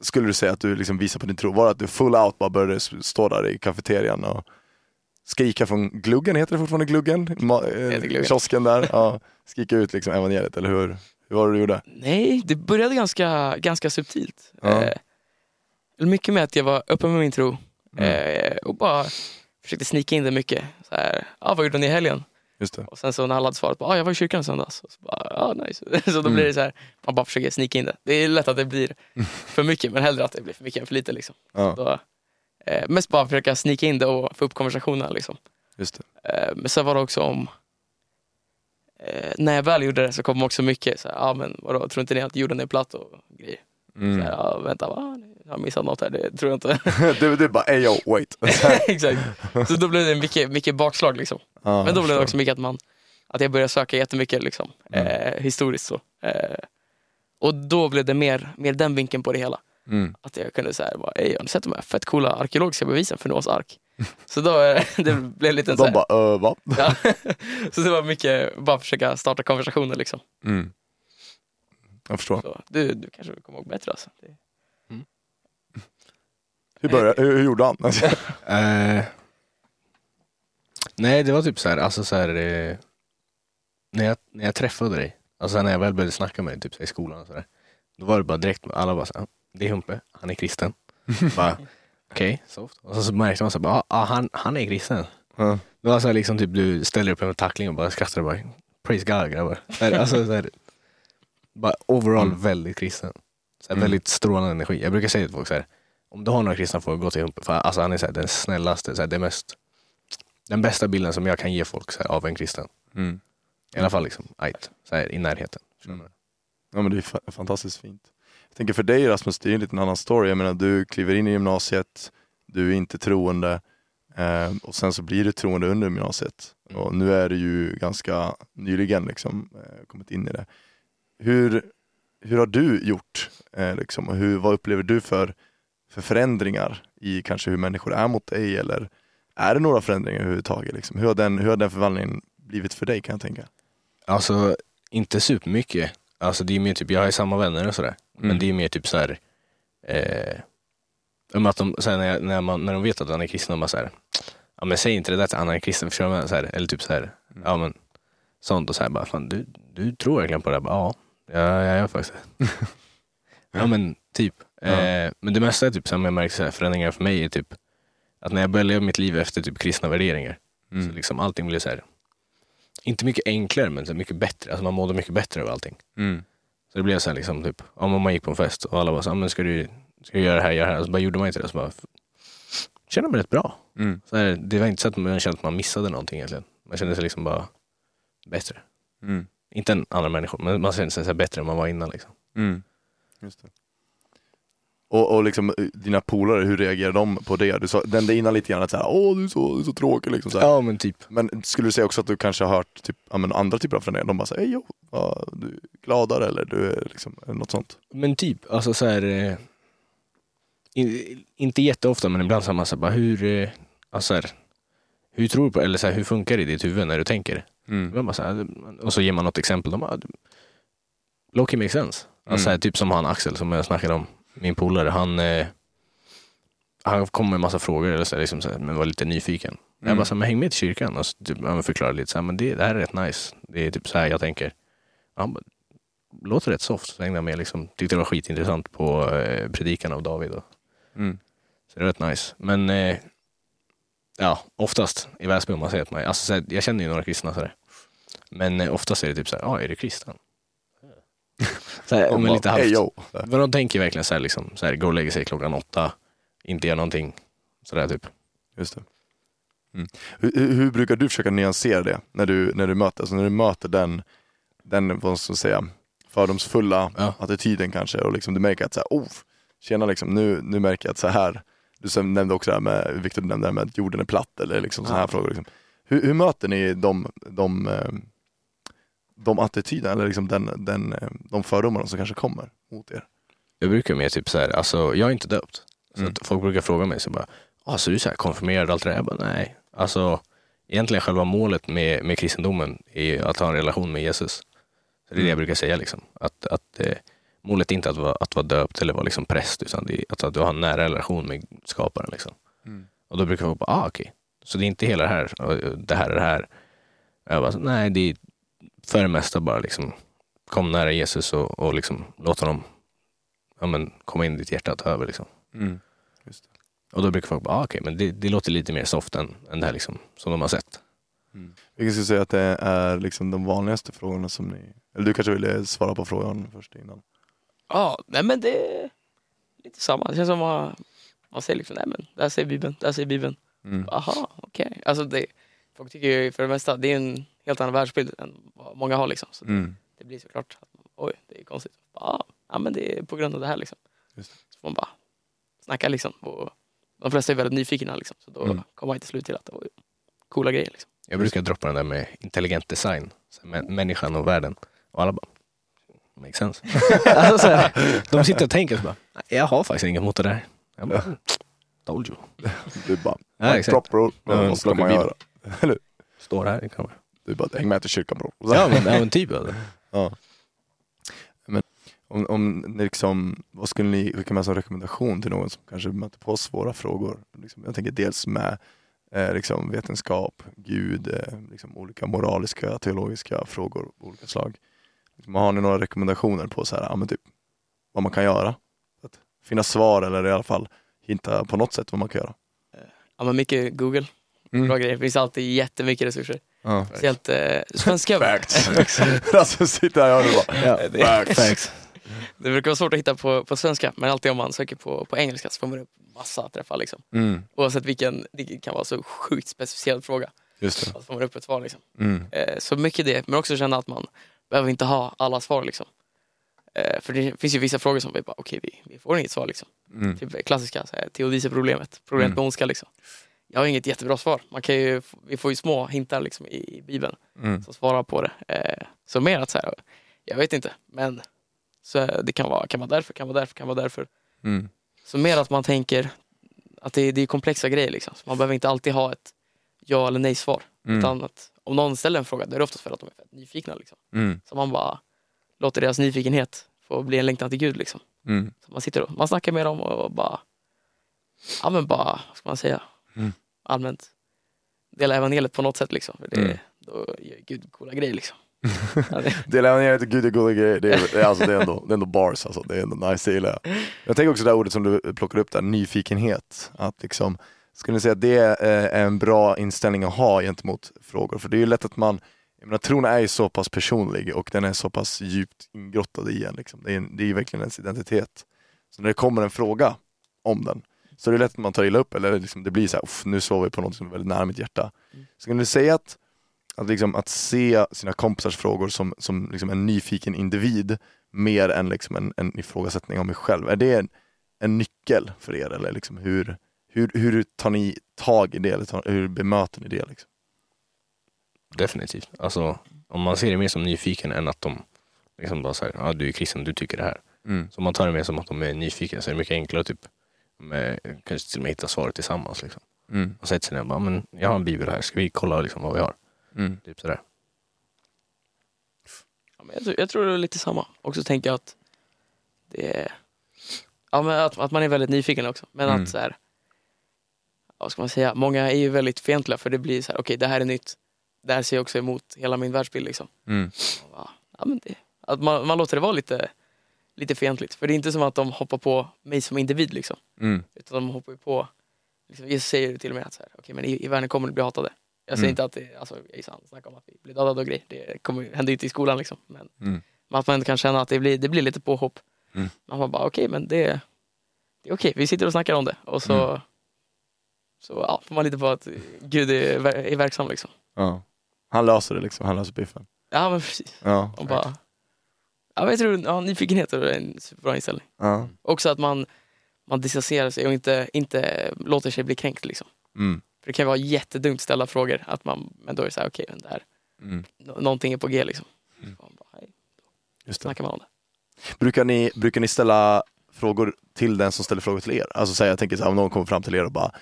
skulle du säga att du liksom visade på din tro? Var det att du full out bara började stå där i kafeterian och skrika från gluggen, heter det fortfarande gluggen? Ma- eh, heter gluggen. Kiosken där, ja, skrika ut liksom evangeliet, eller hur? Hur var det du gjorde? Nej, det började ganska, ganska subtilt. Ja. Eh, mycket med att jag var öppen med min tro Mm. eh, och bara försökte snika in det mycket. Så här, ah, vad gjorde ni i helgen? Just det. Och sen så när alla hade svarat på ah, jag var i kyrkan i söndags. Och så bara, ah, nice. så då Mm. blir det så här, man bara försöker snika in det. Det är lätt att det blir för mycket men hellre att det blir för mycket än för lite. Liksom. Ja, Då, eh, mest bara försöka snika in det och få upp konversationen. Liksom. just det. Eh, men sen var det också om eh, när jag väl gjorde det så kom också mycket så här, ah, men vadå, tror inte ni att jorden är platt och grejer? Så Mm. här, ah, vänta, va? Jag har missat något här, det tror jag inte. du, du bara, ey yo, wait. Exakt. Så då blev det mycket, mycket bakslag liksom. Ja, Men då blev det också mycket att man att jag började söka jättemycket liksom, Mm. eh, historiskt så. Eh, och då blev det mer, mer den vinkeln på det hela. Mm. Att jag kunde säga, ey har ni sett de här fett coola arkeologiska bevisen för Noahs ark? Så då eh, det blev lite så De här, bara, uh, va? ja. Så det var mycket bara försöka starta konversationer liksom. Mm. Jag förstår. Så, du, du kanske kommer ihåg bättre alltså. Det, Hur, började, hur, hur gjorde han? Eh, nej, det var typ så här, alltså så här, eh, när, jag, när jag träffade dig, alltså när jag väl började snacka med dig typ så här, i skolan och sådär, då var det bara direkt, alla bara så här, det är Humpe, han är kristen. bara, Okej, soft. Och så, så märkte man så här, bara, ah, han, han är kristen. Ja. Det var så här, liksom typ du ställer upp en tackling och bara skrattar och bara, praise God grabbar. Så Alltså så här, bara overall Mm. väldigt kristen. Så Mm. Väldigt strålande energi. Jag brukar säga till folk så här, om du har några kristna får gå till Humpe. För alltså han är så här, den snällaste, så här, det mest, den bästa bilden som jag kan ge folk så här, av en kristen. Mm. I alla fall liksom, ajt, så här, i närheten. Mm. Ja men det är fa- fantastiskt fint. Jag tänker för dig Rasmus, det är en liten annan story. Jag menar du kliver in i gymnasiet, du är inte troende eh, och sen så blir du troende under gymnasiet. Mm. Och nu är du ju ganska nyligen liksom eh, kommit in i det. Hur, hur har du gjort? Eh, liksom, och hur, vad upplever du för, för förändringar i kanske hur människor är mot dig eller är det några förändringar överhuvudtaget? Liksom? Hur, har den, hur har den förvandlingen blivit för dig kan jag tänka? Alltså, inte supermycket. Alltså det är mer typ, jag har ju samma vänner och sådär. Mm. Men det är mer typ så här. Eh, att de, så här, när, jag, när, man, när de vet att han är kristen, de bara så här, ja men säg inte det där till är kristen, förstår du så här, Eller typ så här, Mm. ja men sånt och så här, bara, fan du, du tror verkligen på det? Bara, ja, ja, jag gör faktiskt det. ja men typ. Ja. Eh, men det mesta är typ, som jag märker så här, förändringar för mig är typ att när jag börjar leva mitt liv efter typ kristna värderingar, Mm. så liksom allting blir så här, inte mycket enklare men så mycket bättre. Alltså man mådde mycket bättre av allting. Mm. Så det blev så här liksom typ, om man gick på en fest och alla bara så, "Ja, men ska du, ska du göra det här, göra det här? Och så bara gjorde man inte det. Så bara, kände mig rätt bra. Mm. Så här, det var inte så att man kände att man missade någonting egentligen. Man kände sig liksom bara bättre. Mm. Inte än andra människor, men man kände sig så bättre än man var innan. Liksom. Mm. Just det. Och, och liksom eh, dina polare, hur reagerar de på det? Du sa, den innan lite grann att såhär, åh du är så, du är så tråkig liksom. Så här. Ja men typ. Men skulle du säga också att du kanske har hört typ, ja, men andra typer av förändringar? De bara säger, jo, ja, du är gladare eller du är liksom, något sånt. Men typ, alltså så här, eh, in, inte jätteofta men ibland så här, man så här, bara hur, eh, alltså så här, hur tror du på, eller så här, hur funkar det i ditt huvud när du tänker? Mm. Så här, och så ger man något exempel. De bara, Loki makes sense. Alltså, så här, typ som han Axel som jag snackade om, min polare. Han, eh, han kom med en massa frågor eller så här, liksom, så här, men var lite nyfiken. Jag Mm. bara, så men häng med till kyrkan och så, typ, han förklarade lite så här, men det, det här är rätt nice. Det är typ så här jag tänker. Han bara, låter rätt soft. Så hängde jag med liksom. Tyckte det var skitintressant på eh, predikan av David. Och, Mm. så det är rätt nice. Men eh, ja, oftast i Väsby om man säger att man alltså, så här, jag känner ju några kristna sådär. Men oftast är det typ såhär, ja ah, är du kristen? så här, men lite halvt. "Hey, yo." Men de tänker verkligen såhär liksom, så här, gå och lägga sig klockan åtta, inte göra någonting. Sådär typ. Just det. Mm. Hur, hur- brukar du försöka nyansera det när du, när du möter, alltså när du möter den, den vad ska jag säga, fördomsfulla Ja. attityden kanske och liksom du märker att så här, oh, tjena liksom, nu, nu märker jag att så här, du nämnde också det här med, Victor nämnde det här med att jorden är platt eller liksom sådana här Ja. frågor. Liksom. Hur, hur möter ni de, de, eh, de attityderna eller liksom den, den, eh, de fördomarna som kanske kommer mot er? Jag brukar mer typ så här, alltså jag är inte döpt. Så Mm. folk brukar fråga mig så bara, ah, så du är så här konfirmerad och allt det där? Jag bara, nej. Alltså egentligen själva målet med, med kristendomen är ju att ha en relation med Jesus. Så det är det Mm. jag brukar säga liksom. Att, att eh, målet är inte att vara, att vara döpt eller vara liksom präst utan det är att, att du har en nära relation med skaparen liksom. Och då brukar folk bara, ah okej. Så det är inte hela det här, och det här är det här. Jag bara, nej det är för det mesta bara liksom kom nära Jesus och, och liksom låt honom ja, men, komma in i ditt hjärta och ta över. Liksom. Mm. Och då brukar folk bara, ah, okej, men det, det låter lite mer soft än, än det här liksom, som de har sett. Vilka skulle säga att det är liksom de vanligaste frågorna som ni, eller du kanske ville svara på frågan först innan? Ja, nej men det är lite samma. Det känns som man, man säger liksom, nej men där säger Bibeln, där säger Bibeln. Mm. Aha, okej. Alltså det, folk tycker ju för det mesta, det är en helt annan världsbild än vad många har liksom. Så Mm. det blir såklart, att man, oj det är konstigt. Ah, ja men det är på grund av det här liksom. Just det. Så man bara snackar liksom. Och de flesta är väldigt nyfikna liksom. Så då Mm. kommer man till slut till att det var coola grejer liksom. Jag brukar droppa den där med intelligent design, så här, mä- människan och världen. Och alla bara, makes sense. alltså, så här, de sitter och tänker så bara, "Nej, jag har faktiskt inget emot det där. Jag bara, "Mm, told you. Du bara, Ja, "Mic exakt. drop Ja, vad ska man göra? Står här i kameran. Du bara, häng med till kyrkan bro. Ja men, ja, men typ. Alltså. Ja. Men om, om ni liksom, vad skulle ni skicka med som rekommendation till någon som kanske möter på svåra frågor? Liksom, jag tänker dels med eh, liksom vetenskap, Gud, eh, liksom olika moraliska, teologiska frågor av olika slag. Liksom, har ni några rekommendationer på så här, ja, men typ, vad man kan göra? Att finna svar eller i alla fall hitta på något sätt vad man kan göra. Ja men mycket Google, bra grejer. Det finns alltid jättemycket resurser. Ja. Speciellt eh, svenska. alltså sitter här och bara, Ja, det- facts. facts. Det brukar vara svårt att hitta på, på svenska, men alltid om man söker på, på engelska så får man upp massa träffar. Liksom. mm, Oavsett vilken, det kan vara så sjukt specificerad fråga. just det. Så får man upp ett svar. Liksom. Mm, Eh, så mycket det, men också känna att man behöver inte ha alla svar. Liksom. Eh, för det finns ju vissa frågor som vi bara, okej vi, vi får inget svar. Liksom. mm, Typ klassiska, så här, teodicea-problemet, problemet Mm. med ondska. Liksom. Jag har inget jättebra svar. Man kan ju, vi får ju små hintar liksom, i, i Bibeln mm, som svarar på det. Eh, så mer att så här, jag vet inte, men så det kan vara, kan vara därför, kan vara därför, kan vara därför. mm, Så mer att man tänker att det, det är komplexa grejer. Liksom. Så man behöver inte alltid ha ett ja eller nej svar. mm, Utan att om någon ställer en fråga, då är det oftast för att de är fett nyfikna. Liksom. mm, Så man bara låter deras nyfikenhet få bli en längtan till Gud. Liksom. mm. Så man sitter och man snackar med dem och bara, ja men bara, vad ska man säga, Mm. Allmänt dela evangeliet på något sätt. Liksom. För det, Mm. Då gör Gud coola grejer. Liksom. Dela ner till Gud är goda grejer, det är, alltså, det är, ändå, det är ändå bars alltså, det är ändå nice, det gillar jag. Jag tänker också det här ordet som du plockar upp där, nyfikenhet. Att liksom, skulle ni säga att det är en bra inställning att ha gentemot frågor? För det är ju lätt att man, jag menar tron är ju så pass personlig och den är så pass djupt ingrottad i en. Liksom. Det, är, det är ju verkligen ens identitet. Så när det kommer en fråga om den, så är det lätt att man tar illa upp eller liksom det blir så här, "Uff, nu slår vi på något som är väldigt nära mitt hjärta. Mm. Skulle ni säga att att, liksom, att se sina kompisars frågor som, som liksom en nyfiken individ mer än liksom en, en ifrågasättning av mig själv. Är det en, en nyckel för er? Eller liksom hur, hur, hur tar ni tag i det? Eller tar, hur bemöter ni det? Liksom? Definitivt. Alltså, om man ser det mer som nyfiken än att de liksom bara säger, ah, du är kristen, du tycker det här. Mm. Så om man tar det mer som att de är nyfikna så är det mycket enklare typ med, kanske till och med hitta svaret tillsammans. Liksom. Mm. Och sätter sig ner och bara, men jag har en bibel här, ska vi kolla liksom vad vi har? Mm. Typ sådär. ja, men jag, tror, jag tror det är lite samma. Också tänka att det är, ja, men att, att man är väldigt nyfiken också. Men Mm. att så här, vad ska man säga, många är ju väldigt fientliga för det blir så här, okej det här är nytt. Det här ser jag också emot hela min världsbild. Liksom. Mm. Och bara, Ja, men det, att man, man låter det vara lite, lite fientligt. För det är inte som att de hoppar på mig som individ. Liksom. Mm. Utan de hoppar på, liksom, Jesus säger till och med att så här, okay, men i, i världen kommer ni bli hatade. Jag säger Mm. inte att det, alltså, Jesus han snackar om att vi blir dödade och grejer. Det kommer, händer ju inte i skolan liksom. Men, Mm. att man ändå kan känna att det blir, det blir lite påhopp. Mm. Man bara, okej men det, det är okej, vi sitter och snackar om det. Och så, Mm. så ja, får man lite på att Gud är, är verksam liksom. Ja. Han löser det liksom, han löser biffen. Ja men precis. Ja. Och bara, ja, men jag tror ja, nyfikenhet är en superbra inställning. ja. Också att man, man distanserar sig och inte, inte låter sig bli kränkt. Liksom. Mm. För det kan vara jättedumt att ställa frågor, att man, men då är det så här, okej, men där, Mm. nå- någonting är på G liksom. Mm. Så man bara, hej, Just det. man om det. Brukar ni, brukar ni ställa frågor till den som ställer frågor till er? Alltså säg, jag tänker så här, om någon kommer fram till er och bara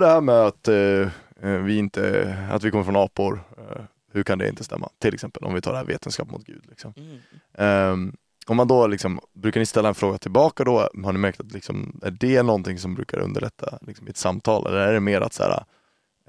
det här med att eh, eh, vi inte, att vi kommer från apor, eh, hur kan det inte stämma? Till exempel om vi tar det här vetenskap mot Gud. Liksom. Mm. Ehm, om man då liksom, brukar ni ställa en fråga tillbaka då? Har ni märkt att liksom, är det någonting som brukar underlätta liksom, i ett samtal? Eller är det mer att så här,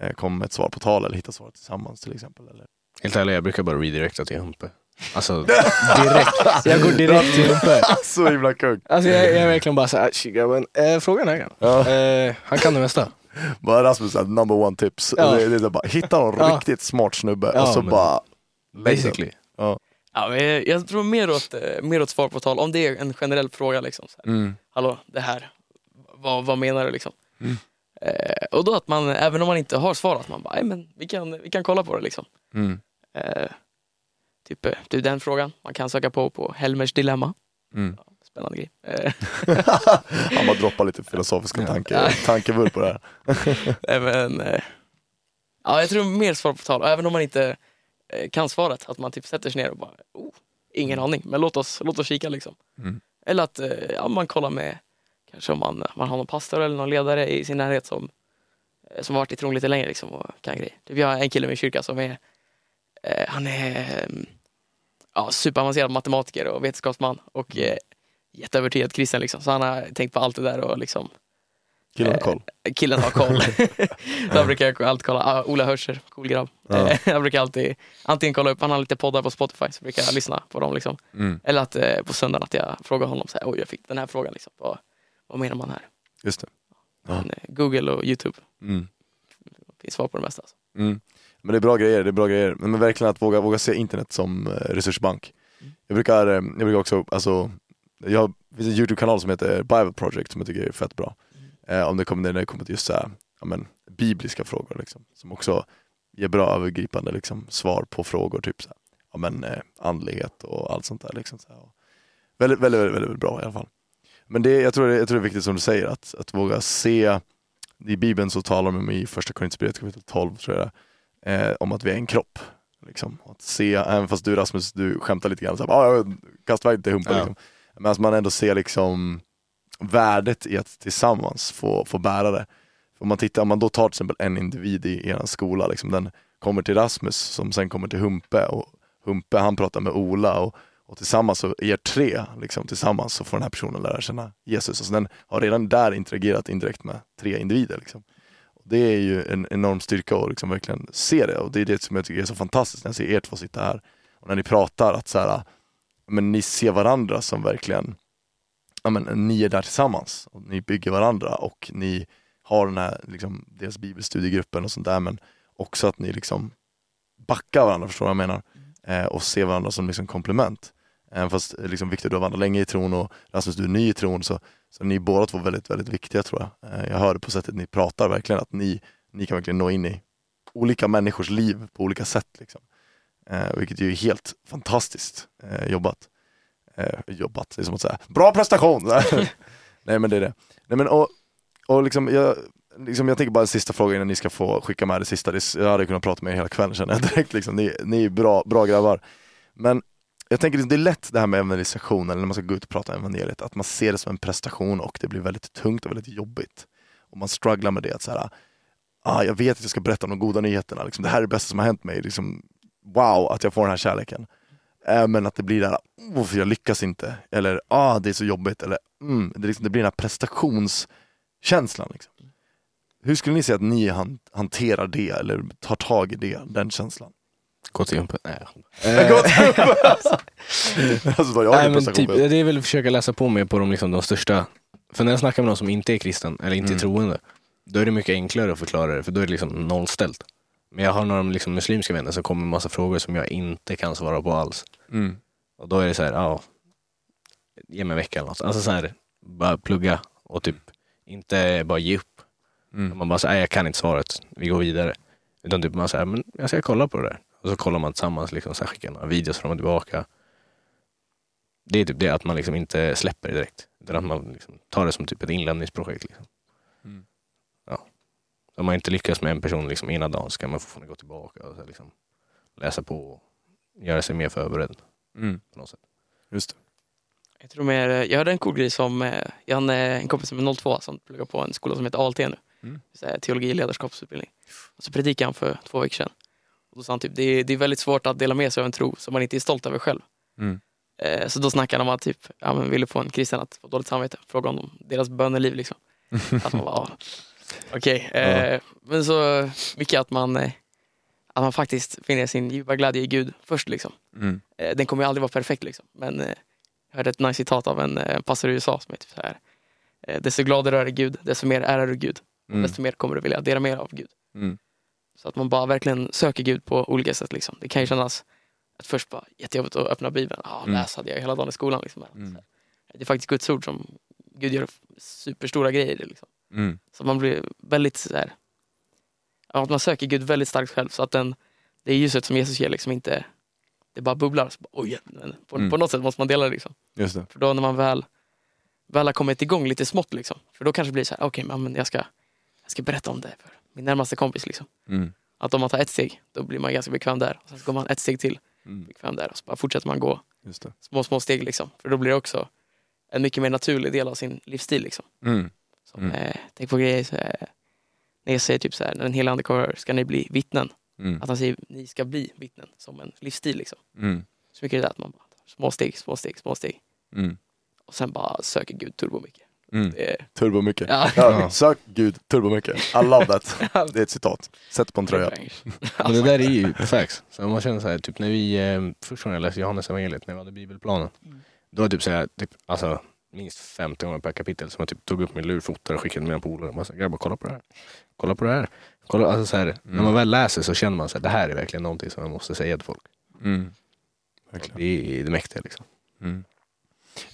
eh, komma med ett svar på tal eller hitta svaret tillsammans till exempel? Eller? Helt ärligt, jag brukar bara redirecta till Humpe. Alltså direkt. Jag går direkt till Humpe. så himla kung! Alltså jag, jag är verkligen bara såhär, "Tji, grabben, eh, frågan är Ja. eh, Han kan det mesta. Bara Rasmus number one tips. Ja. Det, det är så bara, hitta någon Ja. riktigt smart snubbe Ja, och så men- bara Basically. Ja, men jag, tror mer åt, eh, mer åt svar på tal, om det är en generell fråga. Liksom, så här. mm. Hallå, det här, vad, vad menar du liksom? Mm. Eh, och då att man, även om man inte har svar, att man bara, "Nej, men vi kan, vi kan kolla på det liksom. Mm. Eh, typ, eh, typ den frågan, man kan söka på på Helmers dilemma. Mm. Spännande grej. Han bara droppar lite filosofiska Ja. tanke, tankevurp på det här. men, eh, ja, jag tror mer svar på tal, även om man inte eh, kan svaret, att man typ sätter sig ner och bara, oh, ingen aning, men låt oss, låt oss kika liksom. Mm. Eller att eh, ja, man kollar med, kanske om man, man har någon pastor eller någon ledare i sin närhet som, som har varit i tron lite längre liksom, och kan grejer. Typ jag har en kille i min kyrka som är, han är mm, ja, superavancerad matematiker och vetenskapsman och eh, jätteövertygad kristen liksom. Så han har tänkt på allt det där och liksom Killen har Eh, koll. killen har koll. Då brukar jag alltid kolla, ah, Ola Hörscher, cool grabb. Ja. Jag brukar alltid antingen kolla upp, han har lite poddar på Spotify så brukar jag lyssna på dem liksom. Mm. Eller att eh, på söndagen att jag frågar honom så här, oj jag fick den här frågan liksom. Vad, vad menar man här? Just det. Ja. Men, eh, Google och Youtube Mm. finns svar på det mesta. Alltså. Mm. Men det är bra grejer, det är bra grejer. Men, men verkligen att våga, våga se internet som eh, resursbank. Mm. Jag brukar, eh, jag brukar också, alltså, jag har, det finns en YouTube-kanal som heter Bible Project som jag tycker är fett bra. Eh, om det kommer, när det kommer till just så ja, men, bibliska frågor liksom, som också ger bra övergripande liksom, svar på frågor, typ så ja, men, eh, andlighet och allt sånt där. Liksom, så väldigt, väldigt, väldigt, väldigt bra i alla fall. Men det, jag, tror det, jag tror det är viktigt som du säger, att, att våga se, i Bibeln så talar de i första Korinthierbrevet kapitel 12 tror jag det eh, om att vi är en kropp. Liksom. Att se, även fast du Rasmus, du skämtar lite grann, så här, ah, jag kastar iväg till humpa. Ja. Liksom. Men att man ändå ser liksom värdet i att tillsammans få, få bära det. Om man tittar, om man då tar till exempel en individ i er skola, liksom, den kommer till Rasmus som sen kommer till Humpe och Humpe han pratar med Ola och, och tillsammans, så er tre liksom, tillsammans så får den här personen lära känna Jesus. Alltså den har redan där interagerat indirekt med tre individer. Liksom. Och det är ju en enorm styrka att liksom verkligen se det och det är det som jag tycker är så fantastiskt när jag ser er två sitta här och när ni pratar att så här, men ni ser varandra som verkligen, ja, men, ni är där tillsammans och ni bygger varandra och ni har den här, liksom, dels bibelstudiegruppen och sånt där men också att ni liksom backar varandra, förstår du vad jag menar? Eh, och ser varandra som liksom komplement. Även fast eh, liksom, Viktor du har vandrat länge i tron och Rasmus du är ny i tron så, så är ni båda två väldigt, väldigt viktiga tror jag. Eh, jag hör det på sättet ni pratar verkligen att ni, ni kan verkligen nå in i olika människors liv på olika sätt. Liksom. Eh, vilket ju är helt fantastiskt eh, jobbat. Eh, jobbat, det är som att säga bra prestation! Nej men det är det. Nej, men, och, och liksom, jag, liksom, jag tänker bara en sista fråga innan ni ska få skicka med det sista. Det, jag hade kunnat prata med er hela kvällen känner jag direkt. Liksom. Ni, ni är bra, bra grabbar. Men jag tänker liksom, det är lätt det här med evangelisation, eller när man ska gå ut och prata om evangeliet, att man ser det som en prestation och det blir väldigt tungt och väldigt jobbigt. Och man strugglar med det, att så här, ah, jag vet att jag ska berätta om de goda nyheterna, liksom, det här är det bästa som har hänt mig, liksom, wow att jag får den här kärleken. Eh, men att det blir där, oh, för jag lyckas inte, eller ah, det är så jobbigt, eller mm, det, liksom, det blir den här prestationskänslan. Liksom. Hur skulle ni säga att ni han, hanterar det, eller tar tag i det, den känslan? Gå till Humpe. Nej. Till- alltså, jag Nej, men typ, det är väl att försöka läsa på mer på de, liksom, de största. För när jag snackar med någon som inte är kristen eller inte Mm. är troende, då är det mycket enklare att förklara det, för då är det liksom nollställt. Men jag har några liksom, muslimska vänner som kommer med massa frågor som jag inte kan svara på alls. Mm. Och då är det så här, ja, ge mig en vecka eller något. Alltså så här, bara plugga och typ inte bara ge upp. Mm. Man bara säger, jag kan inte svaret, vi går vidare. Utan typ man säger, men jag ska kolla på det där. Och så kollar man tillsammans, liksom, så här, skickar några videos fram och tillbaka. Det är typ det, att man liksom inte släpper det direkt. Utan att man liksom tar det som typ ett inlämningsprojekt. Liksom. Om man inte lyckas med en person liksom, ena dagen så kan man fortfarande gå tillbaka och liksom, läsa på och göra sig mer förberedd Mm. på något sätt. Just det. Jag tror mer, eh, jag hörde en cool grej som, eh, jag har en, kompis som är 02 som pluggar på en skola som heter ALT nu. Mm. Teologi och ledarskapsutbildning. Och så predikade han för två veckor sedan. Och då sa han typ, det är, det är väldigt svårt att dela med sig av en tro som man inte är stolt över själv. Mm. Eh, så då snackade han om att typ, ja, men ville få en kristen att få dåligt samvete. Fråga om deras böneliv liksom. Att man bara, ja, okej. Eh, Men så mycket att man, eh, att man faktiskt finner sin djupa glädje i Gud först liksom. Mm. Eh, den kommer ju aldrig vara perfekt liksom. Men eh, jag hörde ett nice citat av en eh, pastor i USA som är typ så här. Eh, desto gladare är Gud, desto mer ärar du Gud. Mm. desto mer kommer du vilja dela mer av Gud. Mm. Så att man bara verkligen söker Gud på olika sätt. Liksom. Det kan ju kännas att först bara jättejobbigt att öppna Bibeln. Ja, Mm. läs hade jag hela dagen i skolan. Liksom. Mm. Det är faktiskt Guds ord som Gud gör superstora grejer i. Liksom. Mm. Så man blir väldigt så här, att man söker Gud väldigt starkt själv. Så att den, det ljuset som Jesus ger liksom inte, det bara bubblar. Så bara, men på, Mm. på något sätt måste man dela det. Liksom. Just det. För då när man väl, väl har kommit igång lite smått, liksom, för då kanske det blir så här, okej, men jag ska, jag ska berätta om det för min närmaste kompis. Liksom. Mm. Att om man tar ett steg, då blir man ganska bekväm där. Och sen går man ett steg till, Mm. bekväm där. Och så bara fortsätter man gå små, små steg. Liksom. För då blir det också en mycket mer naturlig del av sin livsstil. Liksom. Mm. Som, Mm. eh, tänk på grejer, så, eh, när jag säger typ så här, när den hela kommer, ska ni bli vittnen. Mm. Att han säger, ni ska bli vittnen som en livsstil. Liksom. Mm. Så mycket är det att man bara, små steg, små steg, små steg. Mm. Och sen bara söker Gud turbo mycket. Mm. Det är, Turbo mycket. ja. Ja, sök Gud turbo mycket. I love that. Det är ett citat. Sätt på en tröja. Men det där är ju facts. Så man känner så här, typ när vi, eh, första gången jag läste Johannes evangeliet när vi hade bibelplanen. Mm. Då var det typ så här, typ, alltså, minst 50 gånger per kapitel som jag typ tog upp min lur, fotade och skickade till mina polare. Man sa, grabbar kolla på det här. Kolla på det här. Kolla, alltså, så här När man väl läser så känner man att det här är verkligen någonting som man måste säga till folk. Mm. Det är det mäktiga liksom. Mm.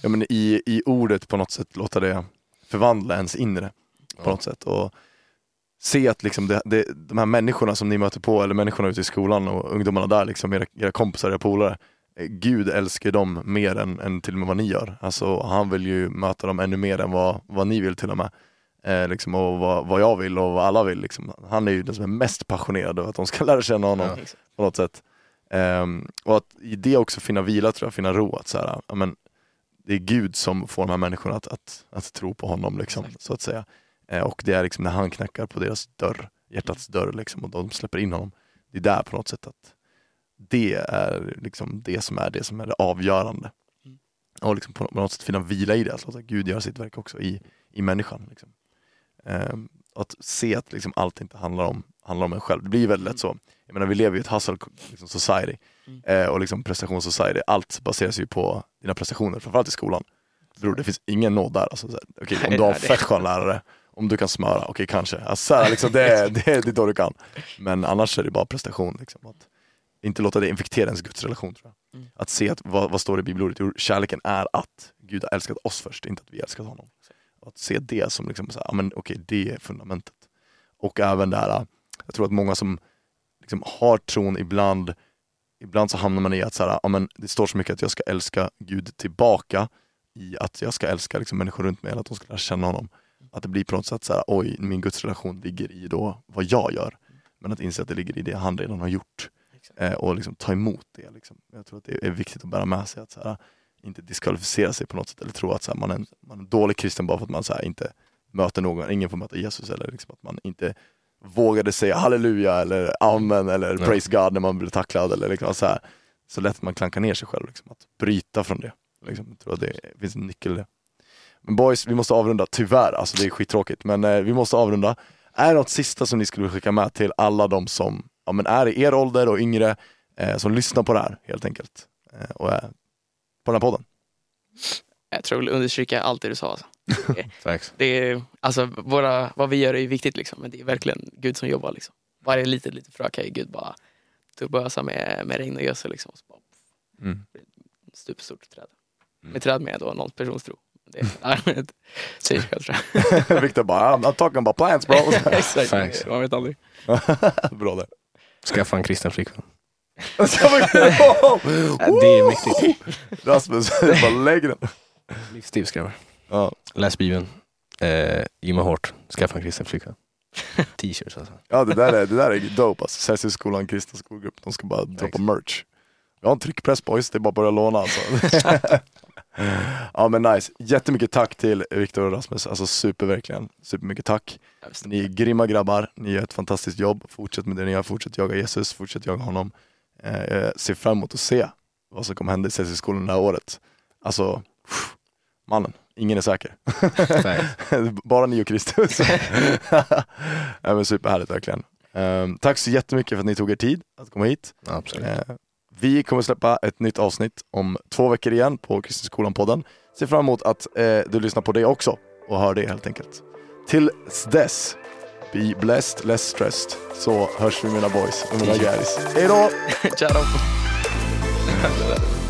Ja, men i, I ordet på något sätt låta det förvandla ens inre på Ja. något sätt. Och se att liksom det, det, de här människorna som ni möter på, eller människorna ute i skolan och ungdomarna där, liksom, era, era kompisar, era polare. Eh, Gud älskar dem mer än, än till och med vad ni gör. Alltså, han vill ju möta dem ännu mer än vad, vad ni vill till och med. Eh, liksom, och vad, vad jag vill och vad alla vill. Liksom. Han är ju den som är mest passionerad över att de ska lära känna honom Ja. på något sätt. Ehm, och att i det också finna vila, tror jag, finna ro. Att så här, ja, men, det är Gud som får de här människorna att, att, att tro på honom, liksom, Exakt. så att säga. Eh, och det är liksom när han knackar på deras dörr, hjärtats dörr, liksom, och de släpper in honom. Det är där på något sätt att det är liksom det som är det som är det avgörande. Mm. Och liksom på något sätt finna vila i det, att låta Gud göra sitt verk också i, i människan. Liksom. Ehm, att se att liksom allt inte handlar om, handlar om en själv. Det blir väldigt lätt så. Jag menar, vi lever i ett hustle liksom, society Mm. eh, och liksom prestation society. Allt baseras ju på dina prestationer, framförallt i skolan. Bror, det finns ingen nåd där. Alltså, så här, okej, om du har en fett skön lärare, om du kan smöra, okej kanske. Alltså, så här, liksom, det, är- det, är- det är då du kan. Men annars är det bara prestation. Liksom, att inte låta det infektera ens gudsrelation. Tror jag. Mm. Att se att, vad, vad står det i bibelordet? Jo, kärleken är att Gud har älskat oss först, inte att vi älskat honom. Att se det som liksom, så här, ja, men, okej, det är fundamentet. Och även det här, jag tror att många som liksom har tron ibland, ibland så hamnar man i att så här, ja, men det står så mycket att jag ska älska Gud tillbaka i att jag ska älska liksom, människor runt mig, eller att de ska lära känna honom. Att det blir på något sätt så här, oj, min gudsrelation ligger i då vad jag gör. Men att inse att det ligger i det han redan har gjort. Eh, och liksom ta emot det. Liksom. Jag tror att det är viktigt att bära med sig. Att så här, inte diskvalificera sig på något sätt eller tro att så här, man, är en, man är en dålig kristen bara för att man så här, inte möter någon, ingen får möta Jesus eller liksom, att man inte vågade säga halleluja eller amen eller Nej. praise God när man blir tacklad eller liksom, så, här, så lätt man klankar ner sig själv. Liksom, att bryta från det. Liksom, jag tror att det finns en nyckel i det. Men boys, vi måste avrunda, tyvärr, alltså det är skittråkigt, men eh, vi måste avrunda. Är det något sista som ni skulle vilja skicka med till alla de som ja, men är i er ålder och yngre, eh, som lyssnar på det här helt enkelt, eh, och är på den här podden? Jag tror jag vill understryka allt det du sa. Alltså. Facts. Det är, alltså, våra, vad vi gör är ju viktigt, liksom, men det är verkligen Gud som jobbar. Liksom. Varje litet, litet frö kan ju Gud bara turbösa med, med regn och gödsel. Liksom, så bara, Mm. superstort träd. Mm. Med träd med då någon persons tro. Det säger sig själv tror jag. Viktor bara, I'm not talking about plants bro. Exakt, man vet aldrig. Bra det. Skaffa en kristen flickvän. Det är mäktigt. Rasmus, bara lägg den. Livstips grabbar. Ja. Läs Bibeln. Eh, gymma hårt. Skaffa en kristen flickvän. T-shirts alltså. Ja det där är, det där är dope alltså. Celsiusskolan kristen skolgrupp, de ska bara droppa merch. Vi har en tryckpress boys, det är bara att börja låna alltså. ja men nice, jättemycket tack till Viktor och Rasmus, alltså super verkligen, supermycket tack. Ni är grymma grabbar, ni gör ett fantastiskt jobb, fortsätt med det ni gör, fortsätt jaga Jesus, fortsätt jaga honom. Eh, jag ser fram emot att se vad som kommer hända i Celsiusskolan det här året. Alltså, mannen, ingen är säker. Bara ni och Kristus. ja, men superhärligt verkligen. Ehm, tack så jättemycket för att ni tog er tid att komma hit. Absolut. Eh, vi kommer släppa ett nytt avsnitt om två veckor igen på Kristenskolan-podden. Ser fram emot att eh, du lyssnar på det också och hör det helt enkelt. Tills dess, be blessed, less stressed. Så hörs vi mina boys och mina gäris. Hej då! Ciao.